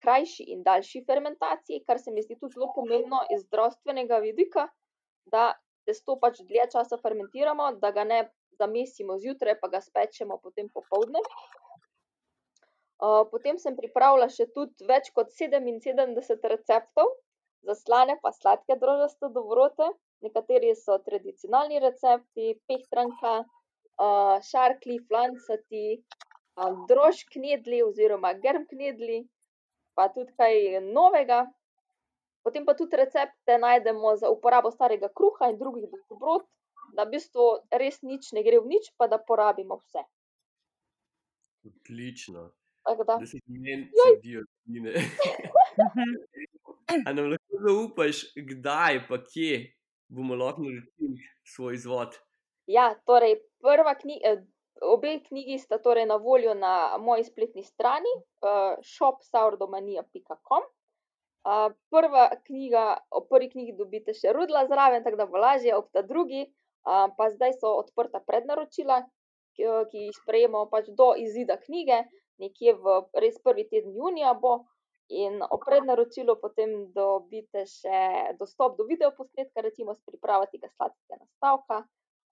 krajši in daljši fermentaciji, kar se mi zdi tudi zelo pomembno iz zdravstvenega vidika, da testo pač dlje časa fermentiramo, da ga ne zamesimo zjutraj, pa ga spečemo potem popovdne. Potem sem pripravila še tudi več kot 77 receptov za slane, pa sladke drožaste dobrote. Nekateri so tradicionalni recepti, pehtranka, šarkli, flancati, drož knedli oziroma germ knedli, pa tudi kaj novega. Potem pa tudi recepte najdemo za uporabo starega kruha in drugih dobrot, da v bistvu res nič ne gre v nič, pa da porabimo vse. Odlično. Da. da se meni sedijo tine. A nam lahko zaupaš, kdaj pa kje bomo lahko naredili svoj izvod? Ja, torej prva knjiga, Obe knjigi sta torej na voljo na moji spletni strani uh, eh, shopsaurdomania.com. Uh, prva knjiga, o prvi knjigi dobite še rudla zraven, tako da bo lažje, ob ta drugi, uh, pa zdaj so odprta prednaročila, ki, ki jih sprejemamo pač do izida knjige, nekje v res prvi teden junija bo. In o prednaročilu potem dobite še dostop do videoposnetka, recimo s pripravo tega sladkega nastavka,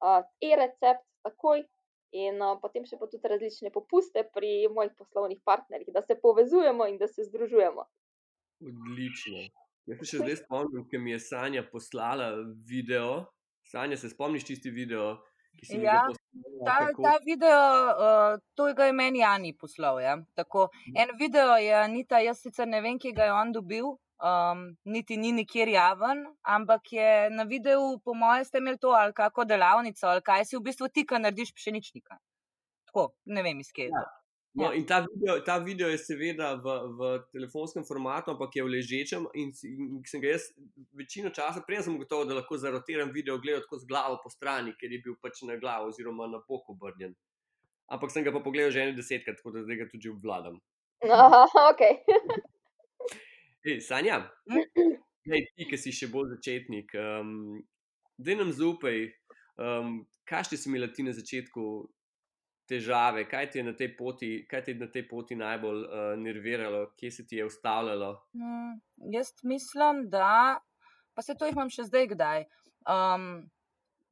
uh, e-recept takoj in uh, potem še pa tudi različne popuste pri mojih poslovnih partnerjih, da se povezujemo in da se združujemo. Odlično. Jaz se še zdaj spomnim, ker mi je Sanja poslala video. Sanja, se spomniš tisti video, ki si Ja, ga poslala? Ta, kako- ta video, uh, to ga je meni Jani poslal. Ja. Tako, en video je Anita, jaz sicer ne vem, kje ga je on dobil, um, niti ni nikjer javen, ampak je na videu, po mojem, ste imeli to ali kako delavnico, ali kaj si v bistvu ti, ki narediš pšeničnika. Tako, ne vem, iz kje. je to. No, Ja. in ta video, ta video je seveda v, v telefonskem formatu, ampak je v ležečem. In, si- in sem ga jaz večino časa, prej sem gotovo, da lahko zarotiram video, gledal tako z glavo po strani, ker je bil pač na glavo oziroma na bok obrnjen. Ampak sem ga pa pogledal že ene desetkrat, tako da zdaj ga tudi obvladam. Aha, ok. Ej, Sanja? Hej, ti, ki si še bolj začetnik, um, da nam zaupaj, um, kaj si imela ti na začetku težave, kaj ti je na tej poti, kaj ti je na tej poti najbolj uh, nerviralo, kje se ti je ustavljalo? Mm, jaz mislim, da, pa se to jih imam še zdaj kdaj. Um,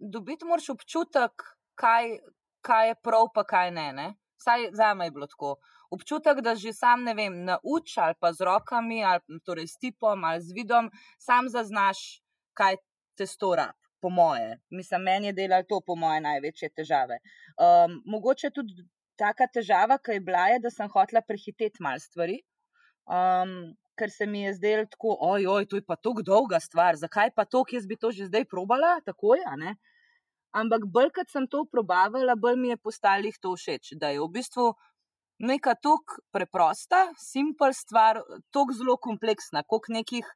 dobiti moraš občutek, kaj, kaj je prav, pa kaj ne. ne? Saj za me je bilo tako. Občutek, da že sam ne vem, nauč ali pa z rokami, ali torej s tipom ali z vidom, sam zaznaš, kaj te stora. Po moje, mislim, meni je delalo to, po moje, največje težave. Um, mogoče tudi taka težava, ki je bila, je, da sem hotela prehiteti malo stvari. Um, ker se mi je zdelo tako, oj, oj, to je pa tako dolga stvar, zakaj pa to, jaz bi to že zdaj probala, tako je. Ampak bolj, kot sem to probavala, bolj mi je postalo jih to všeč, da je v bistvu neka tako preprosta, simpel stvar, tako zelo kompleksna, koliko nekih,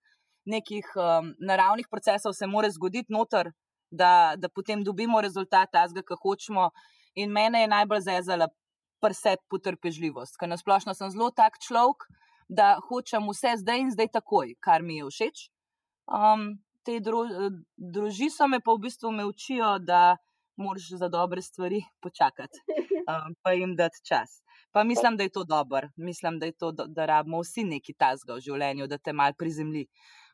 nekih um, naravnih procesov se more zgoditi noter, da, da potem dobimo rezultat tazga, ki hočemo. In mene je najbolj zezala prse potrpežljivost, ker nasplošno sem zelo tak človek, da hočem vse zdaj in zdaj takoj, kar mi je všeč. Um, te dro, druži so me pa v bistvu me učijo, da moraš za dobre stvari počakati, um, pa jim dati čas. Pa mislim, da je to dobro, mislim, da je to, da, da rabimo vsi neki tasga v življenju, da te mal prizemlji.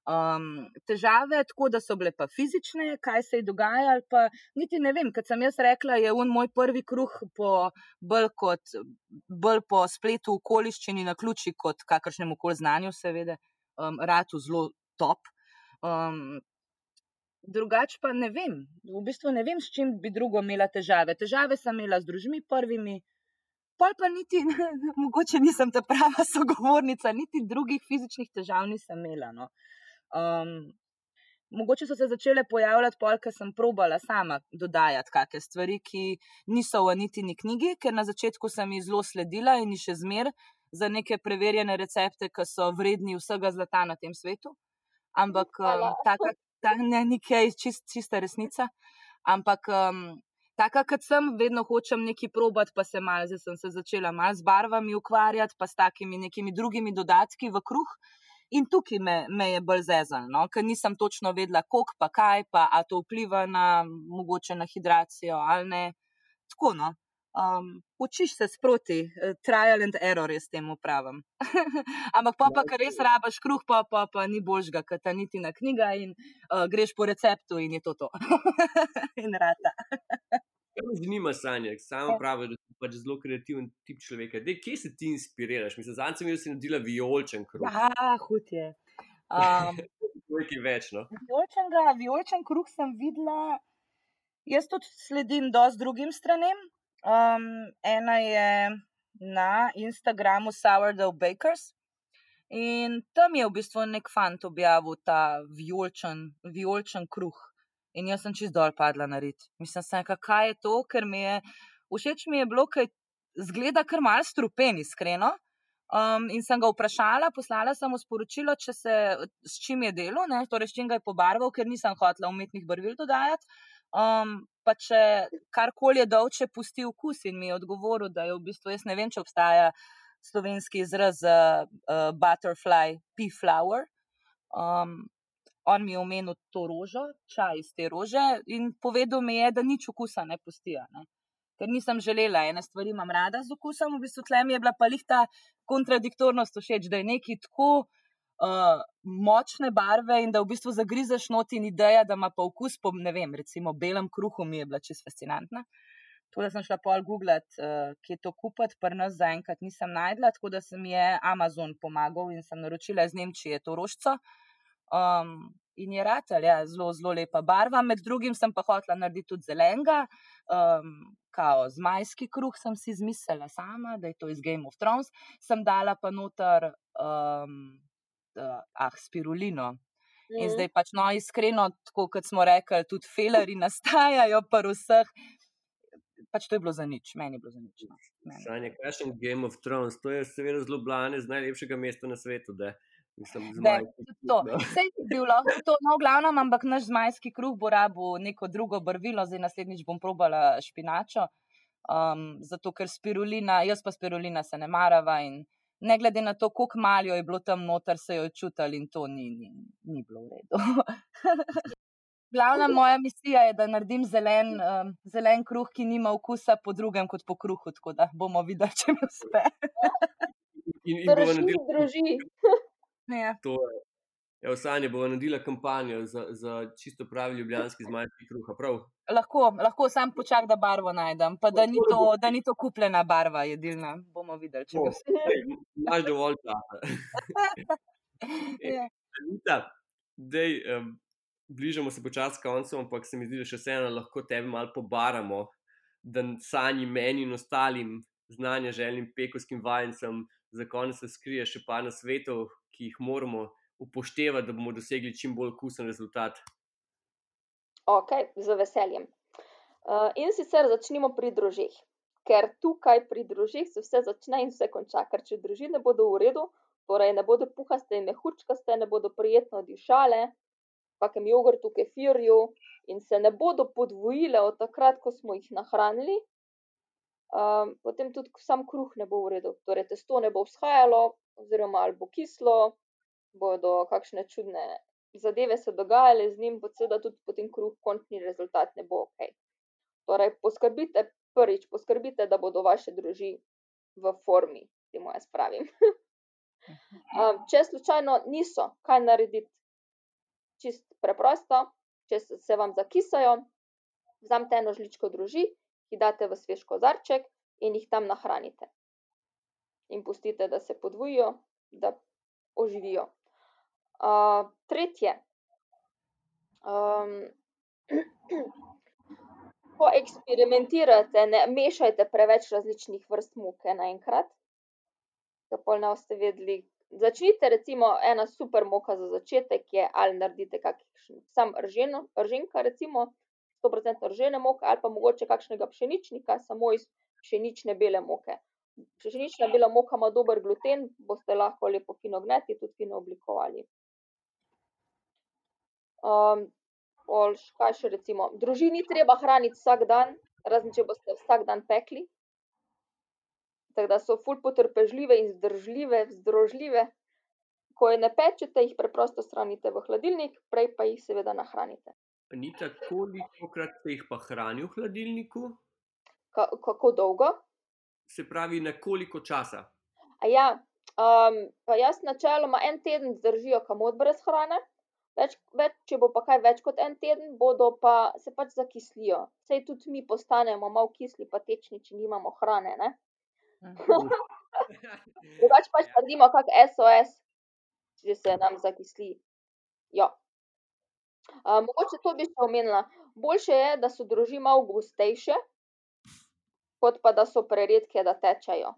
Um, težave, tako da so bile pa fizične, kaj se je dogajalo, pa niti ne vem. Kot sem jaz rekla, je un moj prvi kruh po, bolj, kot, bolj po spletu okoliščini na ključi, kot kakršnemu koli znanju, seveda, um, ratu zelo top. Um, drugače pa ne vem, v bistvu ne vem, s čim bi drugo imela težave. Težave sem imela z družmi prvimi, pol pa niti, mogoče nisem ta prava sogovornica, niti drugih fizičnih težav nisem imela. No. Um, mogoče so se začele pojavljati, pol, ker sem probala sama dodajati kakšne stvari, ki niso v nitini knjigi, ker na začetku sem jih zelo sledila in jih še zmer za neke preverjene recepte, ki so vredni vsega zlata na tem svetu. Ampak um, taka, ta, ne, nekaj čist, čista resnica. Ampak um, taka, kot sem, vedno hočem nekaj probati, pa se malo, zdaj sem se začela malo z barvami ukvarjati, pa s takimi nekimi drugimi dodatki v kruh. In tukaj me, me je bolj zezal, no? ker nisem točno vedela, koliko pa kaj, pa a to vpliva na mogoče na hidracijo ali ne. Tako no. Um, učiš se sproti, eh, trial and error je s tem upravim. Ampak pa, pa, ker res rabaš kruh, pa, pa, pa ni božga, ker ta niti na knjiga in uh, greš po receptu in je to to. in rata. Kaj me zanima, Sanja, samo pravi, da si pač zelo kreativen tip človeka. Dej, kje se ti inspiriraš? Mislim, zadnjič sem da si naredila vijolčen kruh. Ja, hud je. Um, Nekaj več, no. Vijolčen kruh sem videla. Jaz tudi sledim dosti drugim stranem. Um, ena je na Instagramu Sourdough Bakers. In tam je v bistvu nek fant objavil ta vijolčen, vijolčen kruh. In jaz sem čist dol padla na rit. Mislim, sem, kaj je to, ker mi je všeč mi je bilo, ker zgleda kar mal strupen, iskreno. Um, in sem ga vprašala, poslala sem mu sporočilo, se, s čim je delo, ne, torej s čim ga je pobarval, ker nisem hotela umetnih barvil dodajati. Um, pa če karkoli je dol, če pusti okus in mi je odgovoril, da je v bistvu, jaz ne vem, če obstaja slovenski izraz za uh, butterfly pea flower. Um, on mi je omenil to rožo, čaj iz te rože in povedal mi je, da nič okusa ne pustijo. Ne ker nisem želela, ene stvari imam rada z okusom, v bistvu tle mi je bila pa lihta kontradiktornost všeč, da je neki tako uh, močne barve in da v bistvu zagrizeš noti in ideja, da ima pa okus po, ne vem, recimo belem kruhu, mi je bila čisto fascinantna. Tako da sem šla pol googlat, uh, kje to kupiti, pa nas zaenkrat nisem najdla, tako da sem je Amazon pomagal in sem naročila iz Nemčije to rožco. Um, in je ratelj, ja, zelo, zelo lepa barva. Med drugim sem pa hotela narediti tudi zelenega, um, kao zmajski kruh sem si izmislila sama, da je to iz Game of Thrones. Sem dala pa noter, um, uh, ah, spirulino. In Mhm. zdaj pač, no, iskreno, tako kot smo rekli, tudi feleri nastajajo, pa vseh. Pač to je bilo za nič, meni je bilo za nič. No. Meni. Sanja, kakšen Game of Thrones, to je seveda zelo blane z najlepšega mesta na svetu. Da. Mislim, zmaj, tudi to. no. Sej bi lahko to, no, v glavnem, ampak naš zmajski kruh bo rabo neko drugo barvilo, zdaj naslednjič bom probala špinačo. Um, zato, ker spirulina, jaz pa spirulina se ne marava in ne glede na to, koliko maljo je bilo tam noter, se jo je čutili in to ni, ni, ni bilo v redu. Glavna moja misija je, da naredim zelen, um, zelen kruh, ki nima okusa po drugem kot po kruhu, tako da bomo videli, če mi uspe. In, in Drži, drži. Ja. to. Evo, Sanja bo naredila kampanjo za, za čisto pravi ljubljanski zmajski kruh. a Prav? Lahko, lahko sam počakam, da barvo najdem, pa da ni to, da ni to kupljena barva jedilna. Bomo videli, če bo vse. ej, Imaš dovolj časa. Ja. Anita, dej, um, bližamo se počasi koncu, ampak se mi zdi, da še vseeno lahko tebe malo pobaramo, da sanji meni in ostalim znanja želim pekovskim vajencem za konec se skrije še par nasvetov, ki jih moramo upoštevati, da bomo dosegli čim bolj okusen rezultat. Ok, z veseljem. Uh, in sicer začnimo pri drožjih, ker tukaj pri drožjih se vse začne in vse konča. Ker če drožji ne bodo v redu, torej ne bodo puhaste in mehurčkaste, ne bodo prijetno dišale, kakem jogurtu, kefirju in se ne bodo podvojile od takrat, ko smo jih nahranili, um, potem tudi sam kruh ne bo v redu. Torej, testo ne bo vzhajalo, oziroma ali bo kislo, bodo kakšne čudne zadeve se dogajale z njim, pa seveda tudi potem kruh, končni rezultat ne bo ok. Torej, poskrbite, prvič, poskrbite, da bodo vaše druži v formi, temu jaz pravim. um, če slučajno niso, kaj narediti? Čist preprosto, če se, vam zakisajo, vzamete eno žličko druži, jih date v svež kozarček in jih tam nahranite. In pustite, da se podvojijo, da oživijo. Uh, tretje. Um, ko eksperimentirate, ne mešajte preveč različnih vrst moke naenkrat, da pol ne boste vedeli. Začnite, recimo, ena super moka za začetek je, ali naredite kakšen sam rženo, rženka, recimo, 100% ržene moke, ali pa mogoče kakšnega pšeničnika, samo iz pšenične bele moke. Pšenična bela moka ima dober gluten, boste lahko lepo fino gnetli, tudi fino oblikovali. Um, pol š- kaj še recimo, družini treba hraniti vsak dan, razen če boste vsak dan pekli. Tako da so ful potrpežljive in zdržljive, združljive. Ko je ne pečete, jih preprosto shranite v hladilnik, prej pa jih seveda nahranite. Anita, kolikokrat se jih pa hrani v hladilniku? Ka kako dolgo? Se pravi, na koliko časa? A ja, um, pa jaz načeloma en teden zdržijo kamot brez hrane, več, več, če bo pa kaj več kot en teden, bodo pa se pač zakislijo. Sej tudi mi postanemo malo kisli, pa tečni, če nimamo hrane. Ne? Drugače pač naredimo kak SOS, če se nam zakisli. Ja. Uh, mogoče to bi še omenila. Boljše je, da so droži malo gostejše, kot pa da so preredke, da tečejo.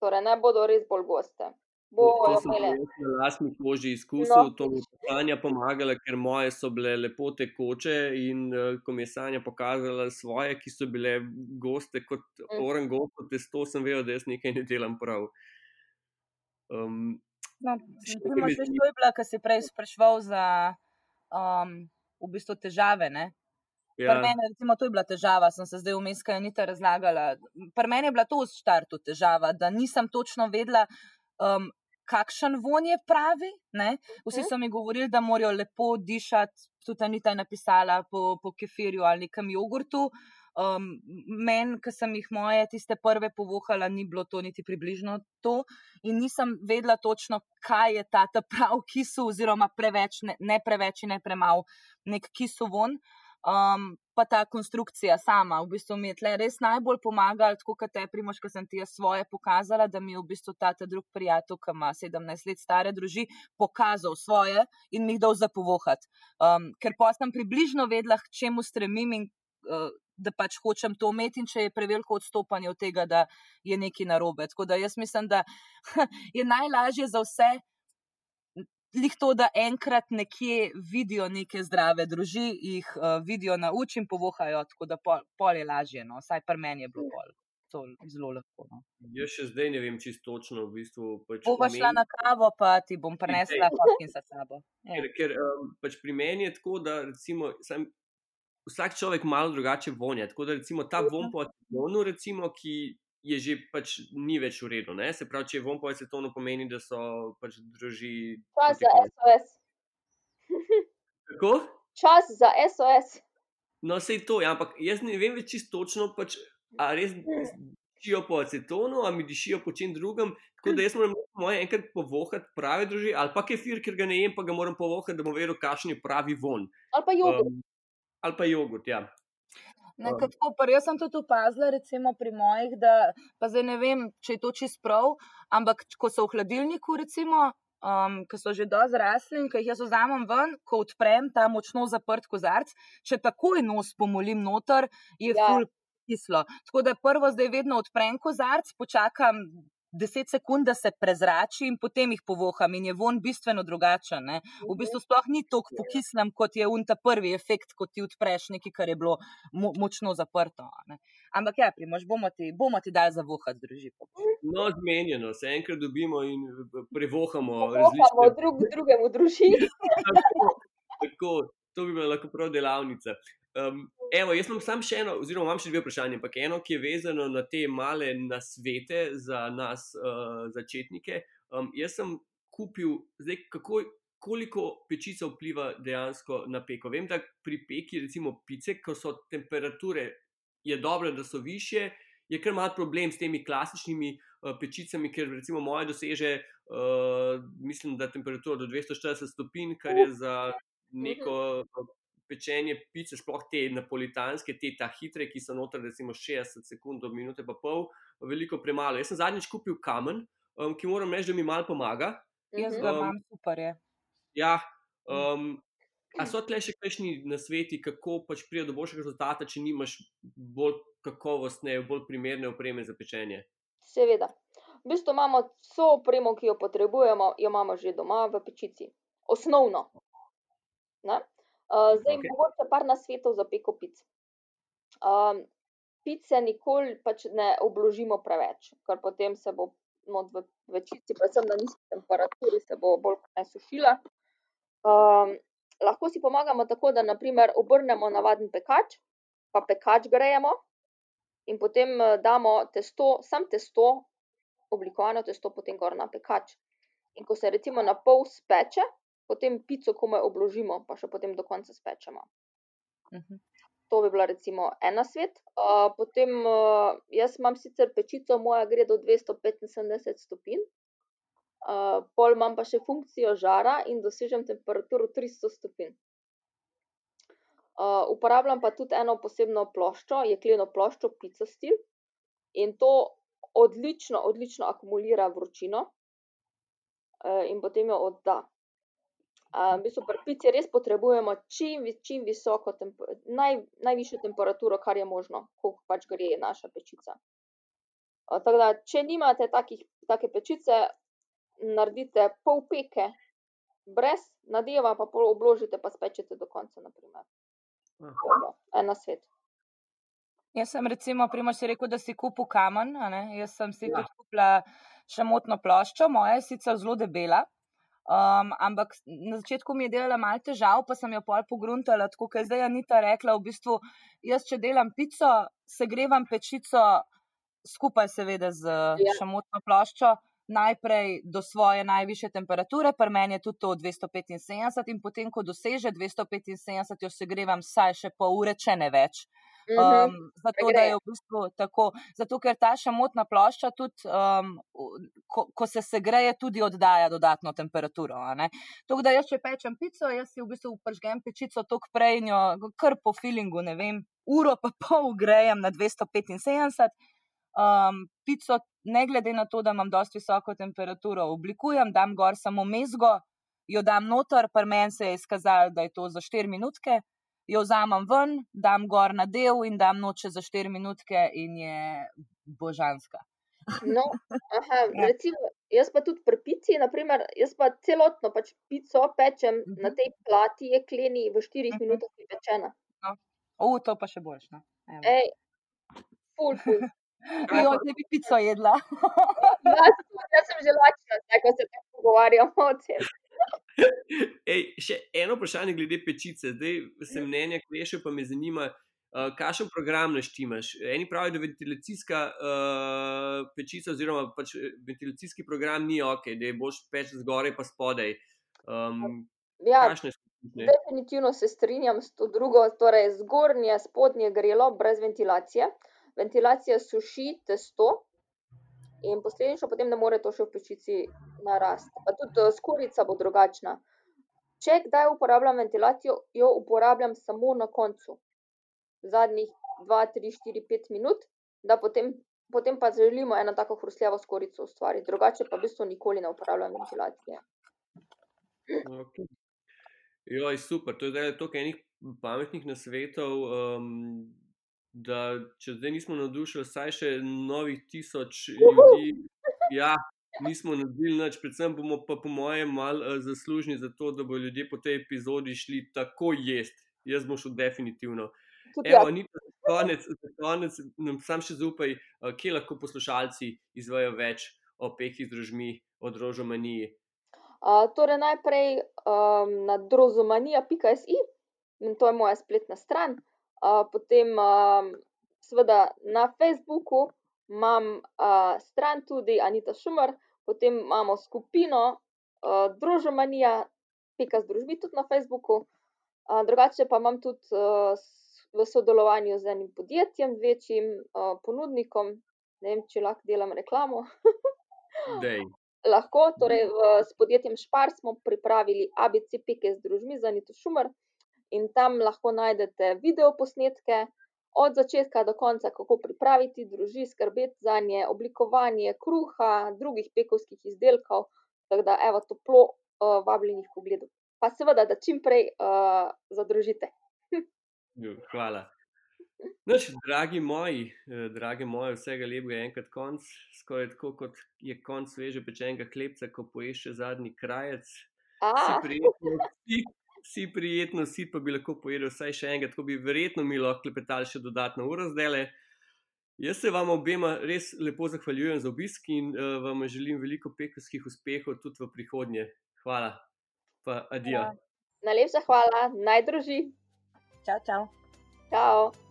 Torej, ne bodo res bolj goste. To Bojo sem imele. jaz na lastni koži izkusil, No. to mi je Sanja pomagala, ker moje so bile lepo tekoče in uh, ko mi je Sanja pokazala svoje, ki so bile goste kot Mm. oren gosto testo, sem vedel, da jaz nekaj ne delam prav. Um, No, Še saj zdi- to je bila, kar si prej spraševal za um, v bistvu težave. Ne? Ja. ja, Mene, recimo, to je bila težava, sem se zdaj vmes, kaj Anita razlagala. Pri meni je bila to v startu težava, da nisem točno vedela, um, kakšen von je pravi. Ne? Vsi Mhm. so mi govorili, da morajo lepo dišati, tudi Anita je napisala po, po kefirju ali nekem jogurtu. Um, Meni, ki sem jih moje tiste prve povohala, ni bilo to niti približno to, in nisem vedela točno, kaj je ta, ta prav kisu, oziroma preveč, ne, ne preveč in ne premalo, nek kisu von. Um, pa ta konstrukcija sama, v bistvu mi je tle res najbolj pomagala, tako kot te primoš, ko sem ti svoje pokazala, da mi je v bistvu ta, ta drug prijatelj, ki ima 17 let stare druži, pokazal svoje in mi jih dal zapovohati. Um, ker pa sem približno vedela, čemu stremim in uh, da pač hočem to imeti, in če je preveliko odstopanje od tega, da je nekaj narobe. Tako da jaz mislim, da je najlažje za vse lih to, da enkrat nekje vidijo neke zdrave druži, jih uh, vidijo na uči in povohajo, tako da pol, pol je lažje. No? Vsaj pri meni je bilo pol. Zelo lepo. No. Jaz še zdaj ne vem čisto točno. V bistvu, pač Bova šla na kavo, pa ti bom prenesla papir za sabo. Ja. Ker, ker um, pač pri meni je tako, da recimo, sem, vsak človek malo drugače vonja. Tako da recimo ta von po atomonu, recimo, ki je že pač ni več v redu. Ne? Se pravi, če je von po acetonu, pomeni, da so pač druži. Čas za SOS. Kako? Čas za SOS. No, sej to, ja, ampak jaz ne vem več čisto točno, pač, ali res dišijo po acetonu, ali dišijo po čem drugem. Tako da jaz moram moje enkrat povohati prave druži, ali pa kefir, ker ga ne jem, pa ga moram povohati, da bom vedel, kakšen je pravi von. Ali pa jogurt. Um, ali pa jogurt, ja. Nekako, pa jaz sem tudi opazila, recimo pri mojih, da pa zdaj ne vem, če je to čist prav, ampak ko so v hladilniku, recimo, um, ki so že dosti zrasli in ki jih jaz vzamem ven, ko odprem ta močno zaprt kozarc, če takoj nos pomolim noter, je ja. ful kislo. Tako da prvo zdaj vedno odprem kozarc, počakam 10 sekund, da se prezrači in potem jih povoham in je von bistveno drugačen. Ne? V Mhm. bistvu sploh ni tako pokisnem, kot je unta prvi efekt, ko ti odpreš nekaj, kar je bilo mo močno zaprto. a Ne? Ampak ja, primož, bomo ti, bomo ti dali zavohati, druži. No, zmenjeno, se enkrat dobimo in prevohamo Povohamo različne drug drugemu družini. tako, tako, to bi bila lahko prav delavnica. Um, evo, jaz imam samo še eno, oziroma imam še dve vprašanje, ampak eno, ki je vezano na te male nasvete za nas, uh, začetnike. Um, jaz sem kupil, zdaj, kako, koliko pečica vpliva dejansko na peko. Vem, da pri peki, recimo pice, ko so temperature, je dobro, da so više, je kar mal problem s temi klasičnimi uh, pečicami, ker recimo moja doseže, uh, mislim, da temperatura do 240 stopinj, kar je za neko uh, pečenje pice, sploh te napolitanske, te ta hitre, ki so noter, recimo 60 sekund do minute pa pol, veliko premalo. Jaz sem zadnjič kupil kamen, um, ki moram reči, da mi malo pomaga. Jaz Mhm. ga Um, imam super. Je. Ja, um, a so tle še kakšni nasveti, kako pač pride do boljšega rezultata, če nimaš bolj kakovostne, bolj primerne opreme za pečenje? Seveda. V bistvu imamo vso opremo, ki jo potrebujemo, jo imamo že doma v pečici. Osnovno. Ne? Uh, zdaj, okay. mogoče par nasvetov za peko pic. Um, pice nikoli pač ne obložimo preveč, ker potem se bo not v pečici, predvsem na nizki temperaturi, se bo bolj sušila. Um, lahko si pomagamo tako, da naprimer obrnemo navaden pekač, pa pekač grejemo in potem eh, damo testo, sam testo, oblikovano testo, potem gor na pekač. In ko se recimo na pol speče, potem pico komaj obložimo, pa še potem do konca spečemo. Mhm. To bi bila recimo ena svet. Uh, potem uh, jaz imam sicer pečico, moja gre do 275 stopinj, uh, pol imam pa še funkcijo žara in dosežem temperaturo 300 stopinj. Uh, uporabljam pa tudi eno posebno ploščo, jekleno ploščo Pizza Steel in to odlično, odlično akumulira vročino uh, in potem jo odda. V bistvu pri pici res potrebujemo čim, čim visoko, temp naj, najvišjo temperaturo, kar je možno, koliko pač gre naša pečica. Uh, tako da, če nimate takih, take pečice, naredite pol peke brez nadeva, pa pol obložite, pa spečete do konca. je to, En svet. Jaz sem recimo, primoš si rekel, da si kupil kamen, a ne? jaz sem si Ja. tudi kupila šamotno ploščo, moja je sicer zelo debela. Um, ampak na začetku mi je delala malo težav, pa sem jo pol pogruntala, tako kot je zdaj Anita rekla. V bistvu, jaz, če delam pico, segrevam pečico skupaj, seveda, z Ja. šamotno ploščo, najprej do svoje najvišje temperature, pri meni je tudi to 275, in potem, ko doseže 275, jo segrevam vsaj še pol ure, če ne več. Um, zato, da je v bistvu tako, zato ker ta šamotna plošča, tudi, um, ko, ko se segreje, tudi oddaja dodatno temperaturo. Tako da jaz, če pečem pico, jaz si v bistvu pržgem pečico toliko prej in jo kar po feelingu, ne vem, uro pa pol grejem na 275. Um, pico, ne glede na to, da imam dosti visoko temperaturo, oblikujem, dam gor samo mezgo, jo dam noter, pri meni se je izkazalo, da je to za 4 minutke, jo vzamem ven, dam gor na del in dam noče za 4 minutke in je božanska. No, aha, Ja. recimo, jaz pa tudi pri pici, naprimer, jaz pa celotno pač pico pečem na Mhm. tej plati jekleni v 4 Mhm. minutah je pečena. O, to pa še boljš. No? Evo. Ej, ful, ful. Jo, zdaj bi pico jedla. Jaz, jaz sem že lačna, zdaj, ko se tako pogovarjamo o tem. Ej, še eno vprašanje glede pečice. Zdaj se Mhm. mnenja krešejo, pa me zanima, uh, kakšen program naštimaš. Eni pravijo, da ventilacijska uh, pečica, oziroma pač eh, ventilacijski program ni ok, da je boš peč zgoraj pa spodaj. Um, Ja, definitivno se strinjam s to drugo, torej zgornje, spodnje grelo brez ventilacije. Ventilacija suši testo in posledično potem ne more to še v pečici narasti. Pa tudi eh, skorica bo drugačna. Če kdaj uporabljam ventilacijo, jo uporabljam samo na koncu, zadnjih 2, 3, 4, 5 minut, da potem, potem pa želimo eno tako hrustljavo skorico ustvariti. Drugače pa v bistvu nikoli ne uporabljam ventilacije. Okay. Joj, super, to je zdaj toliko enih pametnih nasvetov, um, da če zdaj nismo navdušili, vsaj še novih tisoč ljudi, ja, nismo naredili nič, predvsem bomo pa po mojem mal uh, zaslužni za to, da bodo ljudje po tej epizodi šli tako jesti. Jaz bom šel definitivno. Tudi Evo. Anita, za konec, konec nam sam še zaupaj, uh, kje lahko poslušalci izvejo več o peki z drožmi, o drožomaniji. Uh, torej, najprej um, na drozomanija.si, to je moja spletna stran. Uh, potem, um, seveda, na Facebooku imam uh, stran tudi Anita Šumar, potem imamo skupino uh, Drožomanija, pika z družbi tudi na Facebooku. Uh, drugače pa imam tudi uh, v sodelovanju z enim podjetjem, večjim uh, ponudnikom, ne vem, če lahko delam reklamo. Lahko, torej v, s podjetjem Špar smo pripravili ABC peke z družmi za Nito Šumar in tam lahko najdete video posnetke od začetka do konca, kako pripraviti druži, skrbeti za nje, oblikovanje kruha, drugih pekovskih izdelkov. Tako da, evo, toplo uh, vabljenih pogledov. Pa seveda, da čim prej uh, zadružite. Hvala. Noč, dragi moji, eh, drage moje, vsega lepega je enkrat konc, skoraj tako kot je konc sveže pečenega hlebca, ko poješ še zadnji krajec. Si A, prijetno, si, prijetno, si pa bi lahko pojedel vsaj še enega, tako bi verjetno mi lahko klepetali še dodatno uro zdaj. Jaz se vam obema res lepo zahvaljujem za obisk in uh, vam želim veliko pekovskih uspehov tudi v prihodnje. Hvala, pa adijo. Ja. najlepša hvala, naj druži. Čau, čau. Čau.